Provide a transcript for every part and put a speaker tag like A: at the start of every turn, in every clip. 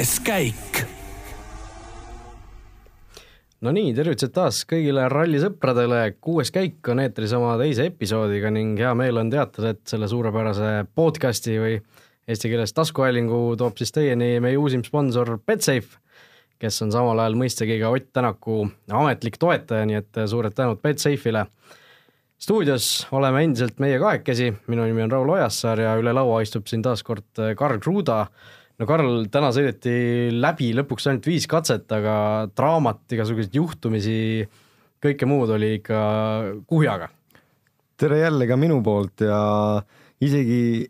A: kuues käik.
B: Nonii, tervitused taas kõigile rallisõpradele, kuues käik on eetris oma teise episoodiga ning hea meel on teatada, et selle suurepärase podcasti või eesti keeles taskuhäälingu toob siis teieni meie uusim sponsor Betsafe, kes on samal ajal mõistagi ka Ott Tänaku ametlik toetaja, nii et suured tänud Betsafe'ile stuudios oleme endiselt meie kahekesi, minu nimi on Raul Ojassaar ja üle laua istub siin taas kord Karl Kruda. No Karl, täna sõideti läbi lõpuks ainult viis katset, aga draamat, igasuguseid juhtumisi, kõike muud oli ikka kuhjaga.
C: tere jälle ka minu poolt ja isegi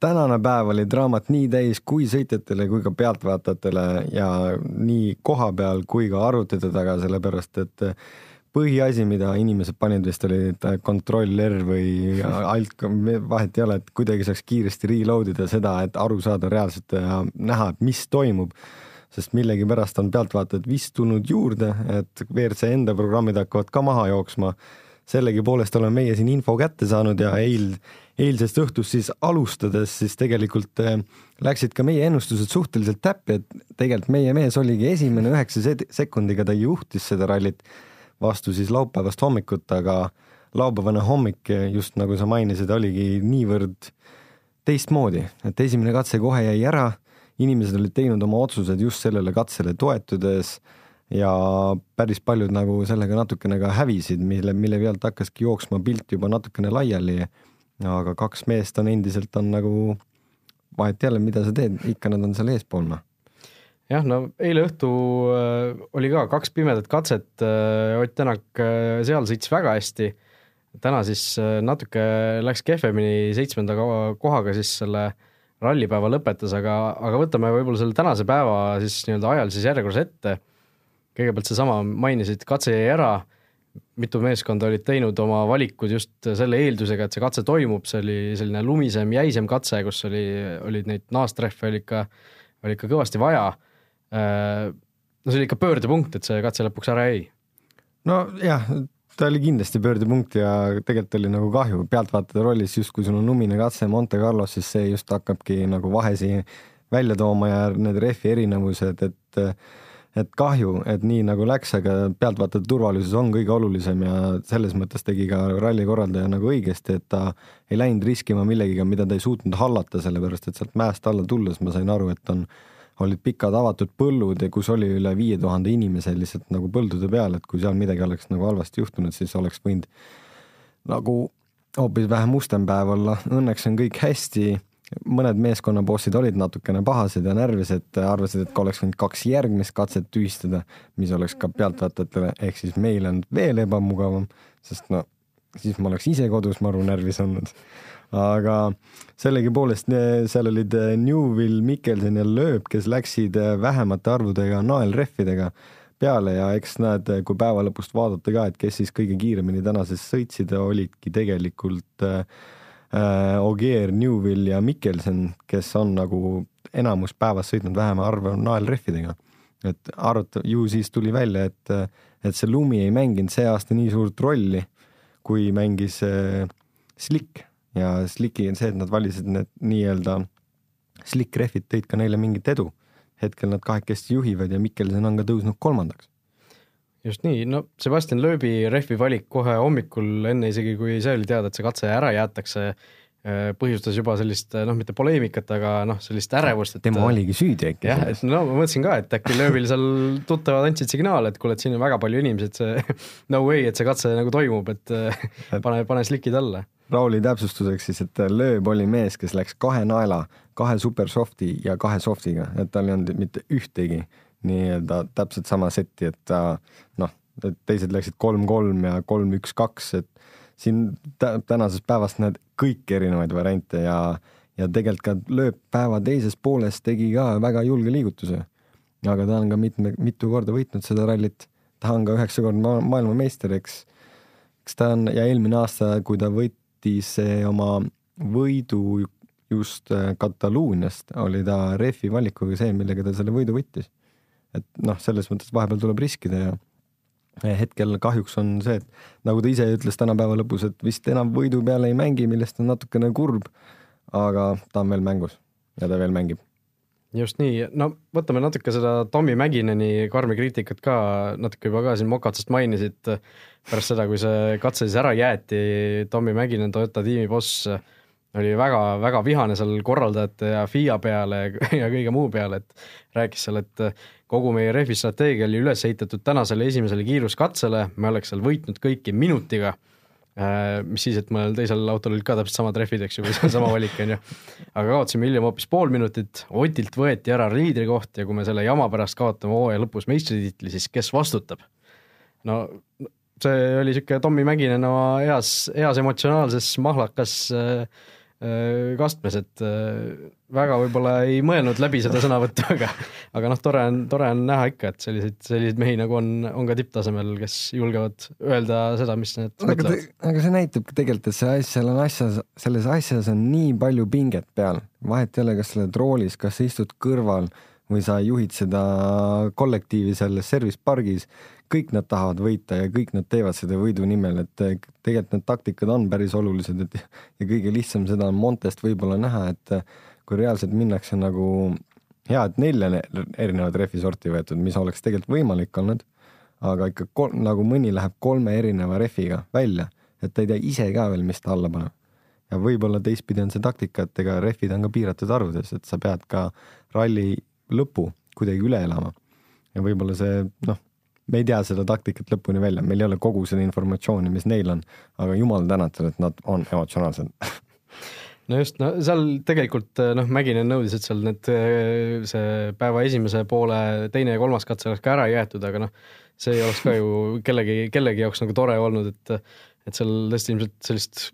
C: tänane päev oli draamat nii täis kui sõitjatele kui ka pealtvaatajatele ja nii koha peal kui ka arvutite taga, sellepärast et põhiasi, mida inimesed panid vist oli control R või alt, vahet ei ole, et kuidagi saaks kiiresti reload ida seda, et aru saada reaalselt ja näha, et mis toimub. sest millegipärast on pealtvaatajad vist tulnud juurde, et WRC enda programmid hakkavad ka maha jooksma. sellegipoolest oleme meie siin info kätte saanud ja eil, eilsest õhtust siis alustades siis tegelikult äh, läksid ka meie ennustused suhteliselt täppi, et tegelikult meie mees oligi esimene üheksa sekundiga, ta juhtis seda rallit vastu siis laupäevast hommikut, aga laupäevane hommik, just nagu sa mainisid, oligi niivõrd teistmoodi, et esimene katse kohe jäi ära, inimesed olid teinud oma otsused just sellele katsele toetudes ja päris paljud nagu sellega natukene ka hävisid, mille, mille pealt hakkaski jooksma pilt juba natukene laiali. aga kaks meest on endiselt on nagu, vahet ei ole, mida sa teed, ikka nad on seal eespool noh
B: jah, no eile õhtu äh, oli ka kaks pimedat katset, äh, Ott Tänak äh, seal sõitis väga hästi, täna siis natuke läks kehvemini, seitsmenda kohaga siis selle rallipäeva lõpetas, aga, aga võtame võib-olla selle tänase päeva siis nii-öelda ajalises järjekorras ette. kõigepealt seesama, mainisid, katse jäi ära, mitu meeskonda olid teinud oma valikud just selle eeldusega, et see katse toimub, see oli selline lumisem, jäisem katse, kus oli, olid neid naastrehve oli ikka, oli ikka kõvasti vaja no see oli ikka pöördepunkt, et see katse lõpuks ära jäi.
C: nojah, ta oli kindlasti pöördepunkt ja tegelikult oli nagu kahju, pealtvaataja rollis justkui sul on lumine katse Monte Carlos, siis see just hakkabki nagu vahesi välja tooma ja need rehvi erinevused, et et kahju, et nii nagu läks, aga pealtvaatajate turvalisus on kõige olulisem ja selles mõttes tegi ka ralli korraldaja nagu õigesti, et ta ei läinud riskima millegiga, mida ta ei suutnud hallata, sellepärast et sealt mäest alla tulles ma sain aru, et on olid pikad avatud põllud ja kus oli üle viie tuhande inimese lihtsalt nagu põldude peal, et kui seal midagi oleks nagu halvasti juhtunud, siis oleks võinud nagu hoopis vähem mustem päev olla. Õnneks on kõik hästi. mõned meeskonnabossid olid natukene pahased ja närvised, arvasid, et oleks võinud kaks järgmist katset tühistada, mis oleks ka pealtvaatajatele ehk siis meile olnud veel ebamugavam, sest no siis ma oleks ise kodus maru närvis olnud aga sellegipoolest seal olid eh, Newvil, Mikkelson ja Lööb, kes läksid eh, vähemate arvudega naelrehvidega peale ja eks näed, eh, kui päeva lõpust vaadata ka, et kes siis kõige kiiremini tänases sõitsid, olidki tegelikult äh, Ogier, Newvil ja Mikkelson, kes on nagu enamus päevas sõitnud vähema arvu naelrehvidega. et arvata, ju siis tuli välja, et, et see lumi ei mänginud see aasta nii suurt rolli, kui mängis äh, Slick ja Slicki on see, et nad valisid need nii-öelda Slick rehvid tõid ka neile mingit edu. hetkel nad kahekesti juhivad ja Mikkelson on ka tõusnud kolmandaks.
B: just nii, no Sebastian Loebi rehvi valik kohe hommikul, enne isegi kui see oli teada, et see katse ära jäetakse, põhjustas juba sellist noh, mitte poleemikat, aga noh, sellist ärevust,
C: et tema oligi süüdi äkki.
B: jah, et no ma mõtlesin ka, et äkki Lööbil seal tuttavad andsid signaale, et kuule, et siin on väga palju inimesi, et see no way, et see katse nagu toimub, et pane, pane slikid alla
C: Rauli täpsustuseks siis, et Lööb oli mees, kes läks kahe naela, kahe super soft'i ja kahe soft'iga, et tal ei olnud mitte ühtegi nii-öelda täpselt sama setti, et ta noh, teised läksid kolm-kolm ja kolm-üks-kaks, et siin tänasest päevast näed kõiki erinevaid variante ja, ja tegelikult ka Lööb päeva teises pooles tegi ka väga julge liigutuse. aga ta on ka mitme, mitu korda võitnud seda rallit, ta on ka üheksakordne maailmameister, eks eks ta on ja eelmine aasta, kui ta võitis oma võidu just äh, Kataluuniast, oli ta refi valikuga see, millega ta selle võidu võttis. et noh, selles mõttes vahepeal tuleb riskida ja hetkel kahjuks on see, et nagu ta ise ütles tänapäeva lõpus, et vist enam võidu peale ei mängi, millest on natukene kurb. aga ta on veel mängus ja ta veel mängib.
B: just nii, no võtame natuke seda Tommy Mäkineni karmi kriitikat ka natuke juba ka siin mokatsest mainisid. pärast seda, kui see katse siis ära jäeti, Tommy Mäkinen, Toyota tiimi boss oli väga-väga vihane seal korraldajate ja FIA peale ja kõige muu peale, et rääkis seal, et kogu meie rehvi strateegia oli üles ehitatud tänasele esimesele kiiruskatsele, me oleks seal võitnud kõiki minutiga. Äh, mis siis, et mõnel teisel autol olid ka täpselt samad rehvid, eks ju, või sama valik, on ju. aga kaotasime hiljem hoopis pool minutit, Otilt võeti ära liidrikoht ja kui me selle jama pärast kaotame hooaja lõpus meistritiitli, siis kes vastutab? no see oli niisugune Tommy Mäkinen oma heas, heas emotsionaalses mahlakas Äh, kastmes, et äh, väga võib-olla ei mõelnud läbi seda sõnavõttu, aga aga noh, tore on, tore on näha ikka, et selliseid, selliseid mehi nagu on, on ka tipptasemel, kes julgevad öelda seda, mis nad
C: aga mõtlevad. aga see näitabki tegelikult, et see asja, seal on asjas, selles asjas on nii palju pinget peal, vahet ei ole, kas sa oled roolis, kas sa istud kõrval või sa juhid seda kollektiivi selles service pargis kõik nad tahavad võita ja kõik nad teevad seda võidu nimel, et eh, tegelikult need taktikad on päris olulised, et ja kõige lihtsam seda on Montest võib-olla näha, et eh, kui reaalselt minnakse nagu hea, et nelja erinevat rehvisorti võetud, mis oleks tegelikult võimalik olnud, aga ikka kol, nagu mõni läheb kolme erineva rehviga välja, et ta ei tea ise ka veel, mis ta alla paneb. ja võib-olla teistpidi on see taktika, et ega rehvid on ka piiratud arvudes, et sa pead ka ralli lõpu kuidagi üle elama. ja võib-olla see noh, me ei tea seda taktikat lõpuni välja, meil ei ole kogu seda informatsiooni, mis neil on, aga jumal tänatud, et nad on emotsionaalsed.
B: No just, no seal tegelikult noh, Mäkinen nõudis, et seal need, see päeva esimese poole teine ja kolmas katse oleks ka ära jäetud, aga noh, see ei oleks ka ju kellegi, kellegi jaoks nagu tore olnud, et et seal tõesti ilmselt sellist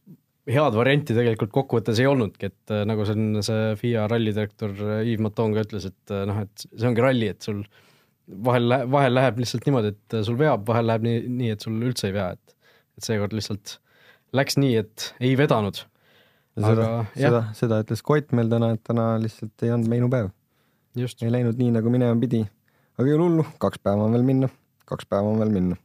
B: head varianti tegelikult kokkuvõttes ei olnudki, et nagu on see FIA rallidirektor Yves Maton ka ütles, et noh, et see ongi ralli, et sul vahel, vahel läheb lihtsalt niimoodi, et sul veab, vahel läheb nii, nii, et sul üldse ei vea, et, et seekord lihtsalt läks nii, et ei vedanud.
C: seda, seda, seda ütles Kott meil täna, et täna lihtsalt ei olnud meinupäev. ei läinud nii, nagu minema pidi. aga ei ole hullu, kaks päeva on veel minna, kaks päeva on veel minna.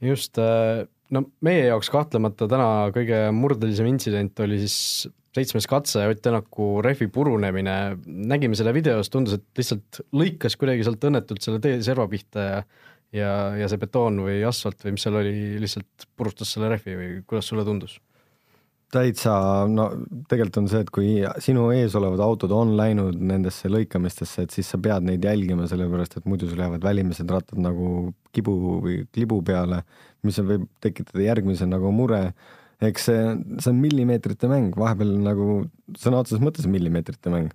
B: just, äh, no meie jaoks kahtlemata täna kõige murdelisem intsident oli siis seitsmes katse, Ott Tänaku rehvi purunemine, nägime selle videos, tundus, et lihtsalt lõikas kuidagi sealt õnnetult selle teeserva pihta ja ja, ja see betoon või asfalt või mis seal oli, lihtsalt purustas selle rehvi või kuidas sulle tundus?
C: Täitsa, no tegelikult on see, et kui sinu ees olevad autod on läinud nendesse lõikamistesse, et siis sa pead neid jälgima, sellepärast et muidu sul jäävad välimised rattad nagu kibu või klibu peale, mis võib tekitada järgmise nagu mure eks see, see on millimeetrite mäng, vahepeal nagu sõna otseses mõttes millimeetrite mäng.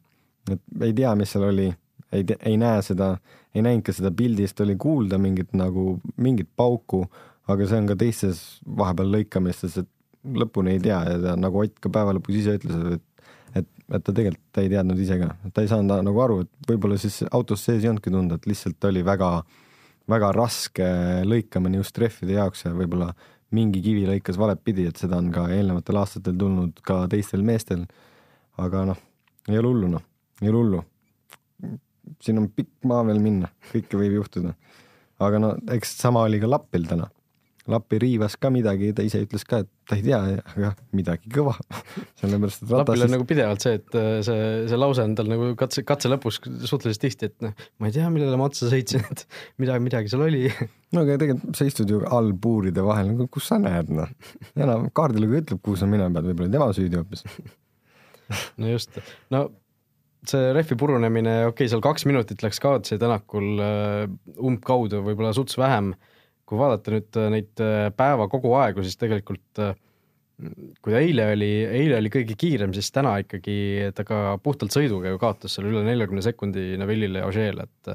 C: et ei tea, mis seal oli, ei, ei näe seda, ei näinud ka seda pildist, oli kuulda mingit nagu, mingit pauku, aga see on ka teistes vahepeal lõikamistes, et lõpuni ei tea ja ta nagu Ott ka päeva lõpus ise ütles, et et, et ta tegelikult, ta ei teadnud ise ka, ta ei saanud nagu aru, et võib-olla siis autos sees ei olnudki tunda, et lihtsalt oli väga, väga raske lõikamine just rehvide jaoks ja võib-olla mingi kivi lõikas valet pidi, et seda on ka eelnevatel aastatel tulnud ka teistel meestel. aga noh, ei ole hullu noh, ei ole hullu. siin on pikk maa veel minna, kõike võib juhtuda. aga no eks sama oli ka Lappil täna Lappi riivas ka midagi, ta ise ütles ka, et ta ei tea, aga midagi kõva
B: sellepärast, et Lapil on nagu pidevalt see, et äh, see, see lause on tal nagu katse, katse lõpus suhteliselt tihti, et noh, ma ei tea, millele ma otsa sõitsin, et midagi, midagi seal oli.
C: no aga tegelikult sa istud ju all puuride vahel, nagu kus sa näed, noh. enam kaardilugu ütleb, kuhu sa minema pead, võib-olla tema süüdi hoopis
B: no just, no see rehvi purunemine, okei okay,, seal kaks minutit läks kaotsi Tänakul äh, umbkaudu, võib-olla suts vähem kui vaadata nüüd äh, neid äh, päeva kogu aegu, siis tegelikult äh, kui ta eile oli, eile oli kõige kiirem, siis täna ikkagi ta ka puhtalt sõiduga ju kaotas seal üle neljakümne sekundi Neville'ile ja Ožeele, et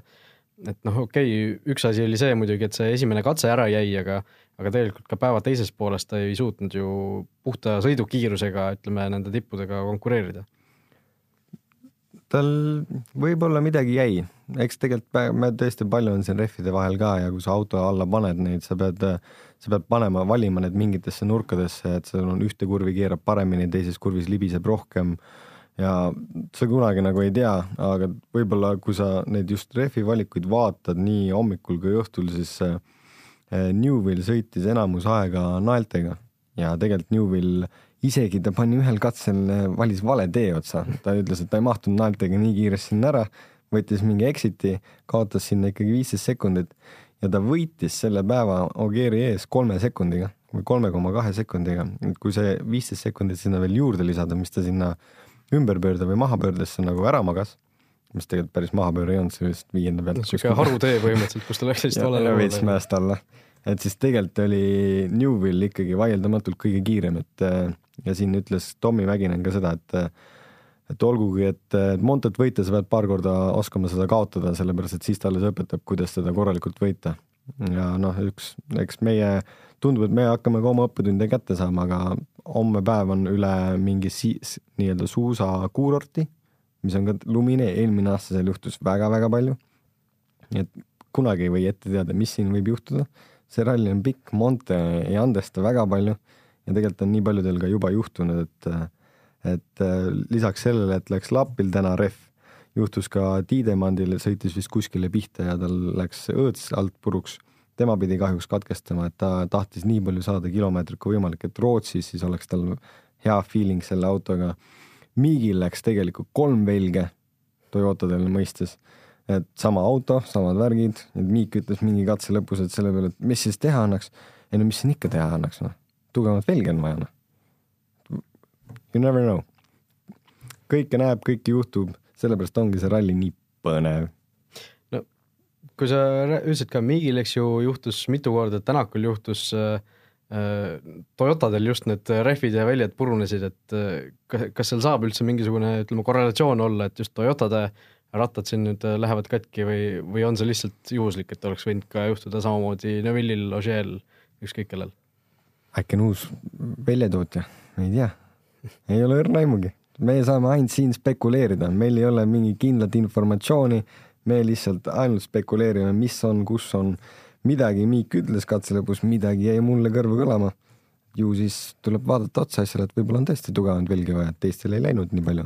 B: et noh, okei okay,, üks asi oli see muidugi, et see esimene katse ära jäi, aga aga tegelikult ka päeva teises pooles ta ei suutnud ju puhta sõidukiirusega, ütleme, nende tippudega konkureerida
C: tal võib-olla midagi jäi, eks tegelikult me tõesti palju on siin rehvide vahel ka ja kui sa auto alla paned neid, sa pead, sa pead panema, valima need mingitesse nurkadesse, et sul on ühte kurvi keerab paremini, teises kurvis libiseb rohkem. Ja sa kunagi nagu ei tea, aga võib-olla kui sa neid just rehvi valikuid vaatad nii hommikul kui õhtul, siis eh, Newvil sõitis enamus aega naeltega. Ja tegelikult Newvil isegi ta pani ühel katsel, valis vale tee otsa, ta ütles, et ta ei mahtunud naeltega nii kiiresti sinna ära, võttis mingi exit'i, kaotas sinna ikkagi viisteist sekundit ja ta võitis selle päeva Ogieri ees kolme sekundiga või kolme koma kahe sekundiga, et kui see viisteist sekundit sinna veel juurde lisada, mis ta sinna ümberpöörde või mahapöördesse nagu ära magas, mis tegelikult päris mahapööre ei olnud, see vist viienda pealt.
B: niisugune harutee põhimõtteliselt, kus ta läks lihtsalt valele
C: veits mäest alla et siis tegelikult oli Newvil ikkagi vaieldamatult kõige kiirem, et ja siin ütles Tommy Mäkinen ka seda, et et olgugi, et Montet võita, sa pead paar korda oskama seda kaotada, sellepärast et siis ta alles õpetab, kuidas teda korralikult võita. ja noh, üks, eks meie, tundub, et me hakkame ka oma õppetunde kätte saama, aga homme päev on üle mingi siis nii-öelda suusakuurorti, mis on ka lumine, eelmine aasta seal juhtus väga-väga palju. nii et kunagi ei või ette teada, mis siin võib juhtuda see ralli on pikk, Monte ei andesta väga palju ja tegelikult on nii paljudel ka juba juhtunud, et et äh, lisaks sellele, et läks Lapil täna rehv, juhtus ka Tiidemandil, sõitis vist kuskile pihta ja tal läks õõts alt puruks. tema pidi kahjuks katkestama, et ta tahtis nii palju saada kilomeetrit kui võimalik, et Rootsis siis oleks tal hea feeling selle autoga. Miigil läks tegelikult kolm velge Toyotadel mõistes et sama auto, samad värgid, et Miik ütles mingi katse lõpus, et selle peale, et mis siis teha annaks. ei no mis siin ikka teha annaks, noh. tugevamat velge on vaja, noh. You never know. kõike näeb, kõike juhtub, sellepärast ongi see ralli nii põnev.
B: no kui sa ütlesid ka Miigil, eks ju, juhtus mitu korda, Tänakul juhtus äh, äh Toyotadel just need rehvid ja väljad purunesid, et äh, kas seal saab üldse mingisugune, ütleme, korrelatsioon olla, et just Toyotade äh, rattad siin nüüd äh, lähevad katki või, või on see lihtsalt juhuslik, et oleks võinud ka juhtuda samamoodi Neville'il, Ožeel, ükskõik kellel?
C: äkki on uus väljatootja, ei tea, ei ole õrna aimugi, me saame ainult siin spekuleerida, meil ei ole mingit kindlat informatsiooni, me lihtsalt ainult spekuleerime, mis on, kus on, midagi Miik ütles katse lõpus, midagi jäi mulle kõrvu kõlama. ju siis tuleb vaadata otsa asjale, et võib-olla on tõesti tugevamat velgi vaja, et teistel ei läinud nii palju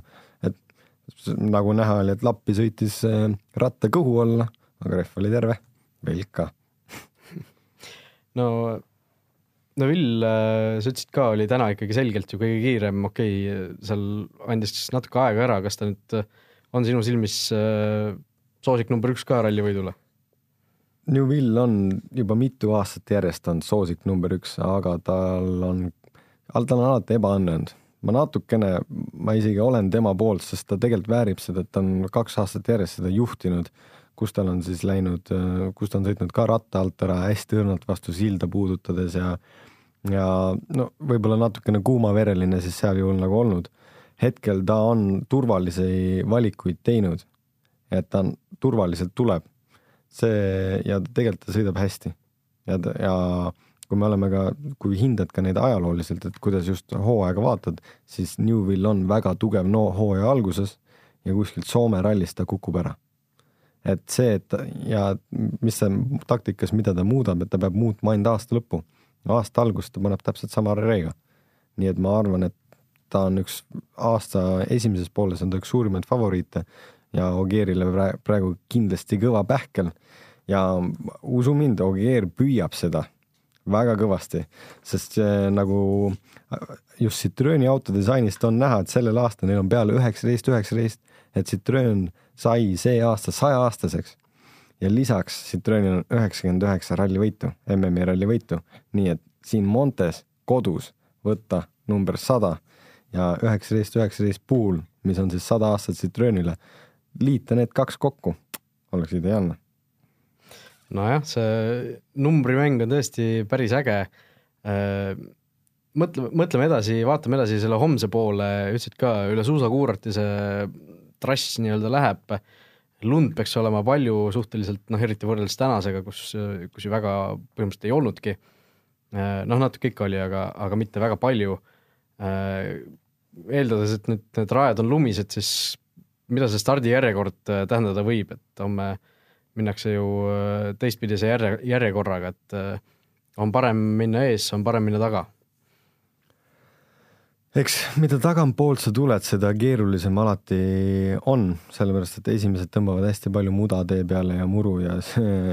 C: nagu näha oli, et Lappi sõitis äh, ratta kõhu alla, aga rehv oli terve, velk ka.
B: No, no Vill, äh, sa ütlesid ka, oli täna ikkagi selgelt ju kõige kiirem, okei okay,, seal andis natuke aega ära, kas ta nüüd äh, on sinu silmis soosik number üks ka rallivõidule?
C: New Will on juba mitu aastat järjest olnud soosik number üks, aga tal on, tal on alati ebaõnnestunud ma natukene, ma isegi olen tema poolt, sest ta tegelikult väärib seda, et ta on kaks aastat järjest seda juhtinud, kus tal on siis läinud, kus ta on sõitnud ka ratta alt ära hästi õrnalt vastu silda puudutades ja ja no võib-olla natukene kuumavereline siis seal juhul nagu olnud. hetkel ta on turvalisi valikuid teinud, et ta on, turvaliselt tuleb. see ja tegelikult ta sõidab hästi ja, ja kui me oleme ka, kui hindad ka neid ajalooliselt, et kuidas just hooaega vaatad, siis Newvil on väga tugev no hooaja alguses ja kuskilt Soome rallis ta kukub ära. et see, et ja mis see taktikas, mida ta muudab, et ta peab muutma ainult aasta lõppu. aasta algust ta paneb täpselt sama reiga. nii et ma arvan, et ta on üks aasta esimeses pooles on ta üks suurimaid favoriite ja Ogierile praegu kindlasti kõva pähkel ja usu mind, Ogier püüab seda väga kõvasti, sest see nagu just Citrooni auto disainist on näha, et sellel aastal neil on peale üheksateist, üheksateist, et Citroen sai see aasta sajaaastaseks ja lisaks Citroenil on üheksakümmend üheksa rallivõitu, MM-i rallivõitu, nii et siin Montes kodus võtta number sada ja üheksateist, üheksateist puhul, mis on siis sada aastat Citroenile, liita need kaks kokku, oleks ideaalne
B: nojah, see numbrimäng on tõesti päris äge. Äh, mõtle, mõtleme edasi, vaatame edasi selle homse poole, ütlesid ka, üle suusakuurati see trass nii-öelda läheb. lund peaks olema palju suhteliselt, noh eriti võrreldes tänasega, kus, kus ju väga põhimõtteliselt ei olnudki. Äh, noh, natuke ikka oli, aga, aga mitte väga palju. Äh, eeldades, et nüüd need rajad on lumised, siis mida see stardijärjekord tähendada võib, et homme äh, minnakse ju äh, teistpidise järje, järjekorraga, et äh, on parem minna ees, on parem minna taga.
C: eks mida tagantpoolt sa tuled, seda keerulisem alati on, sellepärast et esimesed tõmbavad hästi palju muda tee peale ja muru ja,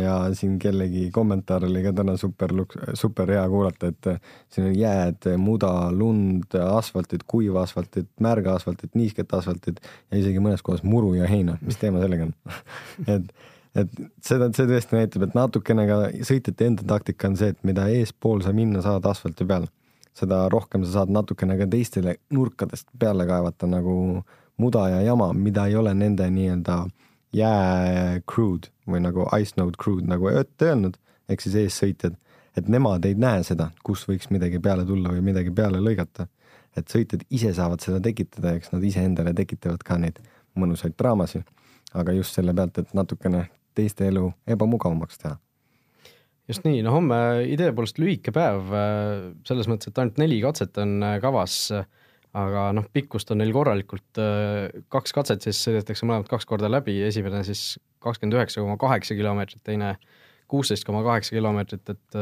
C: ja siin kellegi kommentaar oli ka täna super, super hea kuulata, et siin on jääd, muda, lund, asfaltit, kuiva asfaltit, märga asfaltit, niisket asfaltit ja isegi mõnes kohas muru ja heina. mis teema sellega on et, et seda, see tõesti näitab, et natukene ka sõitjate enda taktika on see, et mida eespool sa minna saad asfalti peal seda rohkem sa saad natukene ka teistele nurkadest peale kaevata nagu muda ja jama, mida ei ole nende nii-öelda jää crew'd või nagu ice node crew'd nagu öelnud, ehk siis eessõitjad, et nemad ei näe seda, kus võiks midagi peale tulla või midagi peale lõigata. et sõitjad ise saavad seda tekitada, eks nad iseendale tekitavad ka neid mõnusaid draamasid, aga just selle pealt, et natukene teiste elu ebamugavamaks teha.
B: Just nii, no homme idee poolest lühike päev, äh, selles mõttes, et ainult neli katset on äh, kavas, aga noh, pikkust on neil korralikult, äh, kaks katset siis sõidetakse mõlemad kaks korda läbi, esimene siis kakskümmend üheksa koma kaheksa kilomeetrit, teine kuusteist koma kaheksa kilomeetrit, et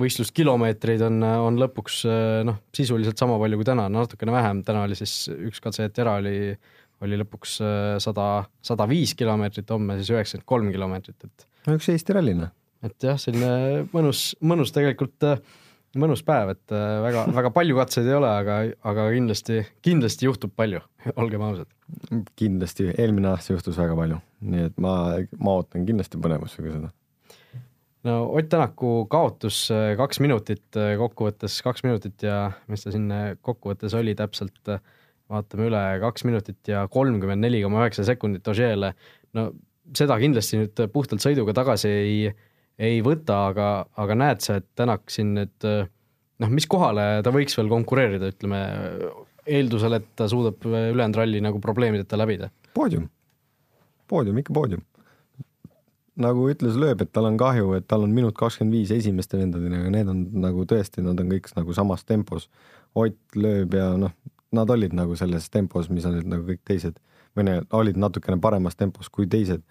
B: võistluskilomeetreid on, on lõpuks noh, sisuliselt sama palju kui täna, natukene vähem, täna oli siis üks katse jäeti ära, oli oli lõpuks sada, sada viis kilomeetrit, homme siis üheksakümmend kolm kilomeetrit, et
C: no üks Eesti ralli, noh
B: et jah, selline mõnus, mõnus tegelikult, äh, mõnus päev, et äh, väga, väga palju katseid ei ole, aga, aga kindlasti, kindlasti juhtub palju, olgem ausad.
C: kindlasti, eelmine aasta juhtus väga palju, nii et ma, ma ootan kindlasti põnevusega seda.
B: no Ott Tänaku kaotus äh, kaks minutit kokkuvõttes, kaks minutit ja mis ta siin kokkuvõttes oli täpselt, vaatame üle, kaks minutit ja kolmkümmend neli koma üheksa sekundit Ožeele, no seda kindlasti nüüd puhtalt sõiduga tagasi ei ei võta, aga, aga näed sa, et Tänak siin nüüd noh, mis kohale ta võiks veel konkureerida, ütleme eeldusel, et ta suudab ülejäänud ralli nagu probleemideta läbida?
C: poodium, poodium, ikka poodium. nagu ütles Lööb, et tal on kahju, et tal on minut kakskümmend viis esimeste vendadega, aga need on nagu tõesti, nad on kõik nagu samas tempos. Ott, Lööb ja noh, nad olid nagu selles tempos, mis olid nagu kõik teised. või need olid natukene paremas tempos kui teised.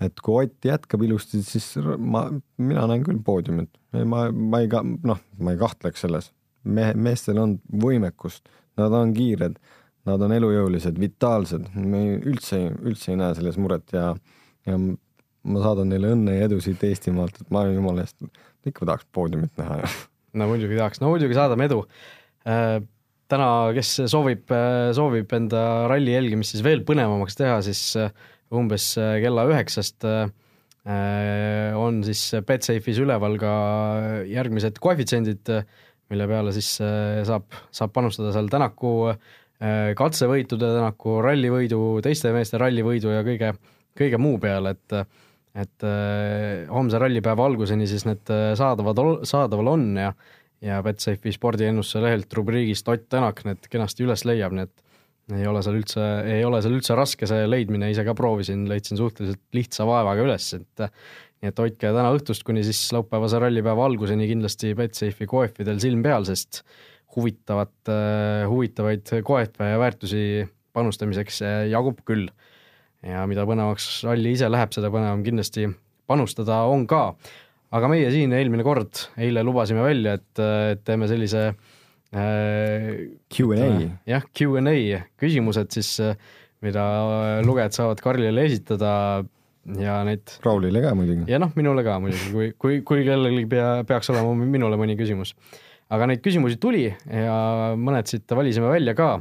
C: et kui Ott jätkab ilusti, siis ma, mina näen küll poodiumit, ma, ma ei ka, noh, ma ei kahtleks selles. mehe, meestel on võimekust, nad on kiired, nad on elujõulised, vitaalsed, me üldse, üldse ei näe selles muret ja, ja ma saadan neile õnne ja edu siit Eestimaalt, et ma jumala eest. ikka tahaks poodiumit näha.
B: no muidugi tahaks, no muidugi saadame edu. Äh, täna, kes soovib, soovib enda ralli jälgimist siis veel põnevamaks teha, siis umbes äh, kella üheksast äh, äh, on siis Betsafe'is üleval ka järgmised koefitsiendid, mille peale siis saab, saab panustada seal Tänaku katsevõitude, Tänaku rallivõidu, teiste meeste rallivõidu ja kõige, kõige muu peale, et et homse rallipäeva alguseni siis need saadavad, saadaval on ja ja Betsafe'i spordiennustuse lehelt rubriigist Ott Tänak need kenasti üles leiab, nii et ei ole seal üldse, ei ole seal üldse raske see leidmine, ise ka proovisin, leidsin suhteliselt lihtsa vaevaga üles, et nii et hoidke täna õhtust kuni siis laupäevase rallipäeva alguseni kindlasti Betsafe'i koefidel silm peal, sest huvitavat, huvitavaid koefe ja väärtusi panustamiseks jagub küll. ja mida põnevamaks ralli ise läheb, seda põnevam kindlasti panustada on ka. Aga meie siin eelmine kord, eile lubasime välja, et, teeme sellise äh,
C: Q&A.
B: jah, Q&A küsimused siis, äh, mida lugejad saavad Karlile esitada ja neid.
C: Raulile ka muidugi.
B: ja noh, minule ka muidugi, kui, kui, kui kellelgi pea, peaks olema minule mõni küsimus. aga neid küsimusi tuli ja mõned siit valisime välja ka.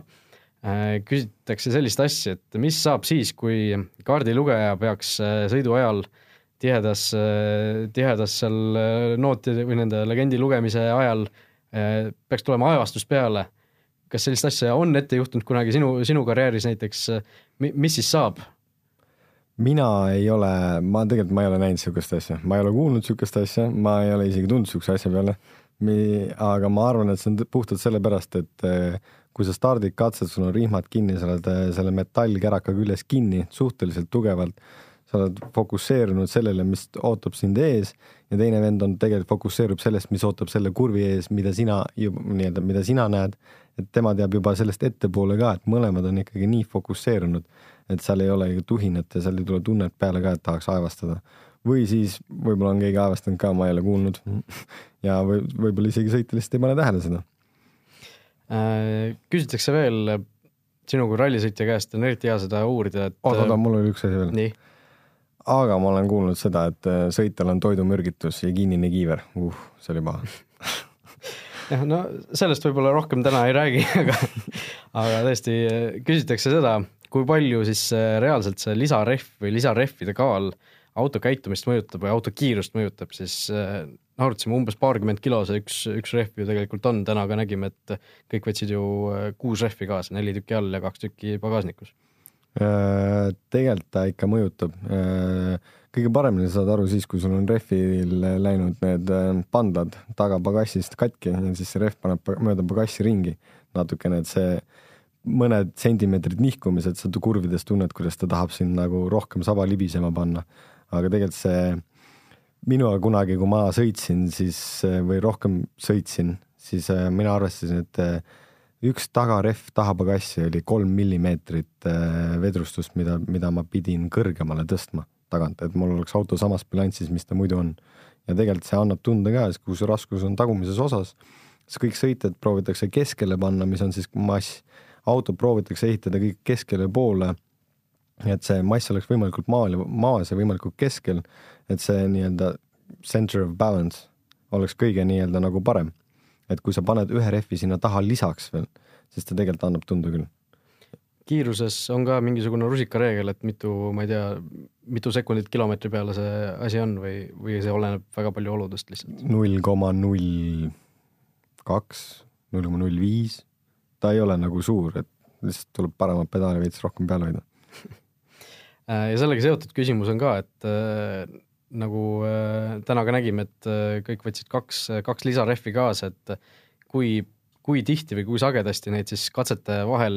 B: Äh, küsitakse sellist asja, et mis saab siis, kui kaardilugeja peaks äh, sõidu ajal tihedas, tihedas seal nootide või nende legendi lugemise ajal äh, Äh, peaks tulema ajastus peale. kas sellist asja on ette juhtunud kunagi sinu, sinu karjääris näiteks, mis siis saab?
C: mina ei ole, ma tegelikult, ma ei ole näinud niisugust asja, ma ei ole kuulnud niisugust asja, ma ei ole isegi tulnud niisuguse asja peale. aga ma arvan, et see on puhtalt sellepärast, et äh, kui sa stardid katset, sul on rihmad kinni, sa oled äh, selle metallkäraka küljes kinni suhteliselt tugevalt sa oled fokusseerunud sellele, mis ootab sind ees ja teine vend on tegelikult fokusseerub sellest, mis ootab selle kurvi ees, mida sina juba nii-öelda, mida sina näed, et tema teab juba sellest ettepoole ka, et mõlemad on ikkagi nii fokusseerunud, et seal ei ole ju tuhinat ja seal ei tule tunnet peale ka, et tahaks aevastada. või siis võib-olla on keegi aevastanud ka, ma ei ole kuulnud ja või võib-olla isegi sõitja lihtsalt ei pane tähele seda
B: küsitakse veel sinu kui rallisõitja käest on eriti hea seda uurida, et
C: oota, oota, mul oli üks asi veel.
B: nii?
C: Aga ma olen kuulnud seda, et sõitjal on toidumürgitus ja kinnine kiiver, uh, see oli paha.
B: Jah, no sellest võib-olla rohkem täna ei räägi, aga, aga tõesti küsitakse seda, kui palju siis reaalselt see lisarehv või lisarehvide kaal auto käitumist mõjutab või auto kiirust mõjutab, siis äh, arvutasime umbes paarkümmend kilo see üks, üks rehv ju tegelikult on, täna ka nägime, et kõik võtsid ju äh, kuus rehvi kaasa, neli tükki all ja kaks tükki pagasnikus.
C: Äh, tegelikult ta ikka mõjutab kõige paremini saad aru siis, kui sul on rehvil läinud need äh, pandlad tagapagassist katki ja siis see rehv paneb mööda pagassi ringi natukene, et see mõned sentimeetrid nihkumised, sa kurvides tunned, kuidas ta tahab sind nagu rohkem saba libisema panna. aga tegelikult see minuga kunagi, kui ma sõitsin, siis või rohkem sõitsin, siis äh, mina arvestasin, et üks tagarehv tahapagassi oli kolm millimeetrit äh, vedrustust, mida, mida ma pidin kõrgemale tõstma tagant, et mul oleks auto samas bilansis, mis ta muidu on. ja tegelikult see annab tunda ka, kui see raskus on tagumises osas, siis kõik sõitjad proovitakse keskele panna, mis on siis mass. auto proovitakse ehitada kõik keskele poole, et see mass oleks võimalikult maal, maas ja võimalikult keskel, et see nii-öelda center of balance oleks kõige nii-öelda nagu parem. Et kui sa paned ühe rehvi sinna taha lisaks veel, siis ta tegelikult annab tunda küll.
B: Kiiruses on ka mingisugune rusikareegel, et mitu, ma ei tea, mitu sekundit kilomeetri peale see asi on või, või see oleneb väga palju oludest lihtsalt?
C: null koma null kaks, null koma null viis, ta ei ole nagu suur, et lihtsalt tuleb paremat pedaali veits rohkem peal hoida.
B: Ja sellega seotud küsimus on ka, et äh, nagu äh, täna ka nägime, et äh, kõik võtsid kaks, kaks lisarehvi kaasa, et kui kui tihti või kui sagedasti neid siis katsete vahel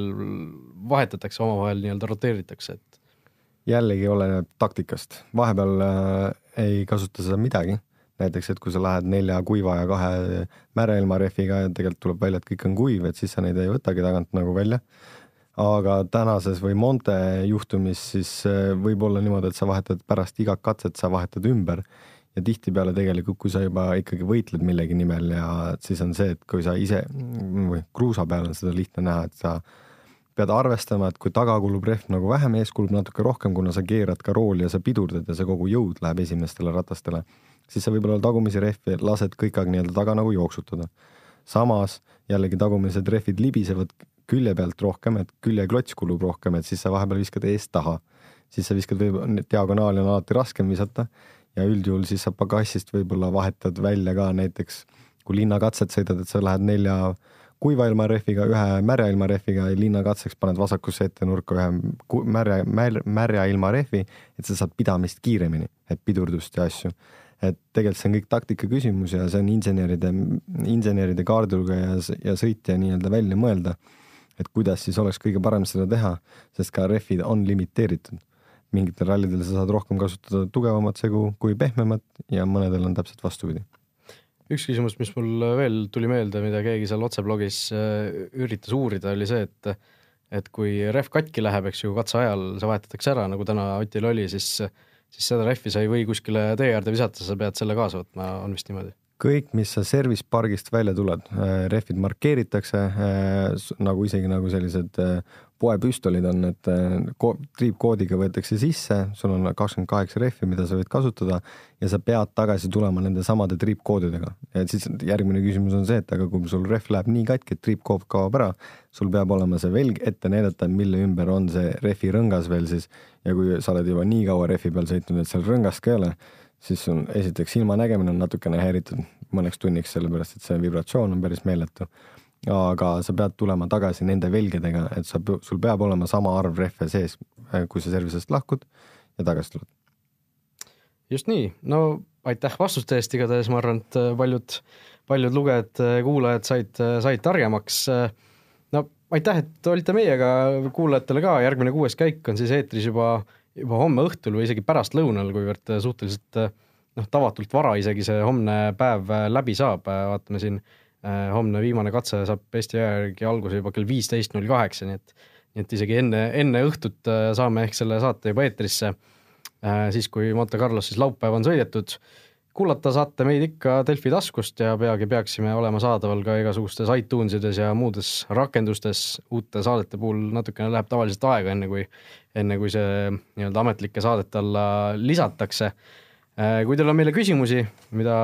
B: vahetatakse, omavahel nii-öelda roteeritakse, et?
C: jällegi oleneb taktikast, vahepeal äh, ei kasuta seda midagi, näiteks et kui sa lähed nelja kuiva ja kahe märe ilma rehviga ja tegelikult tuleb välja, et kõik on kuiv, et siis sa neid ei võtagi tagant nagu välja. Aga tänases või Monte juhtumis siis äh, võib olla niimoodi, et sa vahetad pärast igat katset, sa vahetad ümber ja tihtipeale tegelikult, kui sa juba ikkagi võitled millegi nimel ja siis on see, et kui sa ise või kruusa peal on seda lihtne näha, et sa pead arvestama, et kui taga kulub rehv nagu vähem, ees kulub natuke rohkem, kuna sa keerad ka rooli ja sa pidurdad ja see kogu jõud läheb esimestele ratastele, siis sa võib-olla tagumisi rehvi lased kõik aeg nii-öelda taga nagu jooksutada. samas jällegi tagumised rehvid libisevad külje pealt rohkem, et küljeklots kulub rohkem, et siis sa vahepeal viskad eest taha. siis sa viskad võib-olla, diagonaali on alati raskem visata ja üldjuhul siis sa pagassist võib-olla vahetad välja ka näiteks, kui linnakatset sõidad, et sa lähed nelja kuiva ilma rehviga, ühe märja ilma rehviga ja linnakatseks paned vasakusse ette nurka ühe märja, märja ilma rehvi, et sa saad pidamist kiiremini, et pidurdust ja asju. et tegelikult see on kõik taktika küsimus ja see on inseneride, inseneride kaardilugeja ja, ja sõitja nii-öelda välja mõelda, et kuidas siis oleks kõige parem seda teha, sest ka rehvid on limiteeritud mingitel rallidel sa saad rohkem kasutada tugevamat segu kui pehmemat ja mõnedel on täpselt vastupidi.
B: üks küsimus, mis mul veel tuli meelde, mida keegi seal otseblogis äh, üritas uurida, oli see, et et kui rehv katki läheb, eks ju, katse ajal see vahetatakse ära, nagu täna Otil oli, siis siis seda rehvi sa ei või kuskile tee äärde visata, sa pead selle kaasa võtma, on vist niimoodi?
C: Kõik, mis sa service pargist välja tuled, äh, rehvid markeeritakse äh, nagu isegi nagu sellised poepüstolid on, et äh, triipkoodiga võetakse sisse, sul on kakskümmend kaheksa rehvi, mida sa võid kasutada ja sa pead tagasi tulema nende samade triipkoodidega. et siis järgmine küsimus on see, et aga kui sul rehv läheb nii katki, et triipkood kaob ära, sul peab olema see velg ette näidata, mille ümber on see rehvi rõngas veel siis ja kui sa oled juba nii kaua rehvi peal sõitnud, et seal rõngast ka ei ole, siis sul esiteks silmanägemine on natukene häiritud mõneks tunniks, sellepärast et see vibratsioon on päris meeletu aga sa pead tulema tagasi nende velgedega, et sa, sul peab olema sama arv rehve sees, äh, kui sa service'ist lahkud ja tagasi tuled.
B: just nii, no aitäh vastuste eest, igatahes ma arvan, et äh, paljud, paljud lugejad, äh, kuulajad said, said targemaks. no aitäh, et olite meiega, kuulajatele ka, järgmine kuues käik on siis eetris juba, juba homme õhtul või isegi pärastlõunal, kuivõrd suhteliselt noh, tavatult vara isegi see homne päev läbi saab, vaatame siin Äh, homne viimane katse saab Eesti aja järgi alguse juba kell viisteist null kaheksa, nii et, nii et isegi enne, enne õhtut äh, saame ehk selle saate juba eetrisse. Äh, siis, kui Monte Carlos siis laupäev on sõidetud. Kuulata saate meid ikka Delfi taskust ja peagi peaksime olema saadaval ka igasugustes iTunesides ja muudes rakendustes. uute saadete puhul natukene läheb tavaliselt aega, enne kui, enne kui see nii-öelda ametlike saadete alla lisatakse. Äh, kui teil on meile küsimusi, mida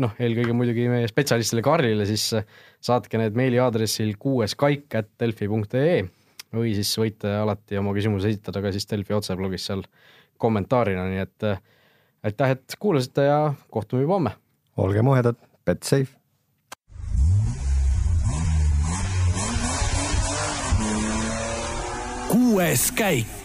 B: noh, eelkõige muidugi meie spetsialistile Karlile, siis saatke need meiliaadressil kuueskaik.delfi.ee või siis võite alati oma küsimuse esitada ka siis Delfi otseblogis seal kommentaarina, nii et äh, aitäh, et kuulasite ja kohtume juba homme.
C: olge muhedad, Betsafe. kuues käik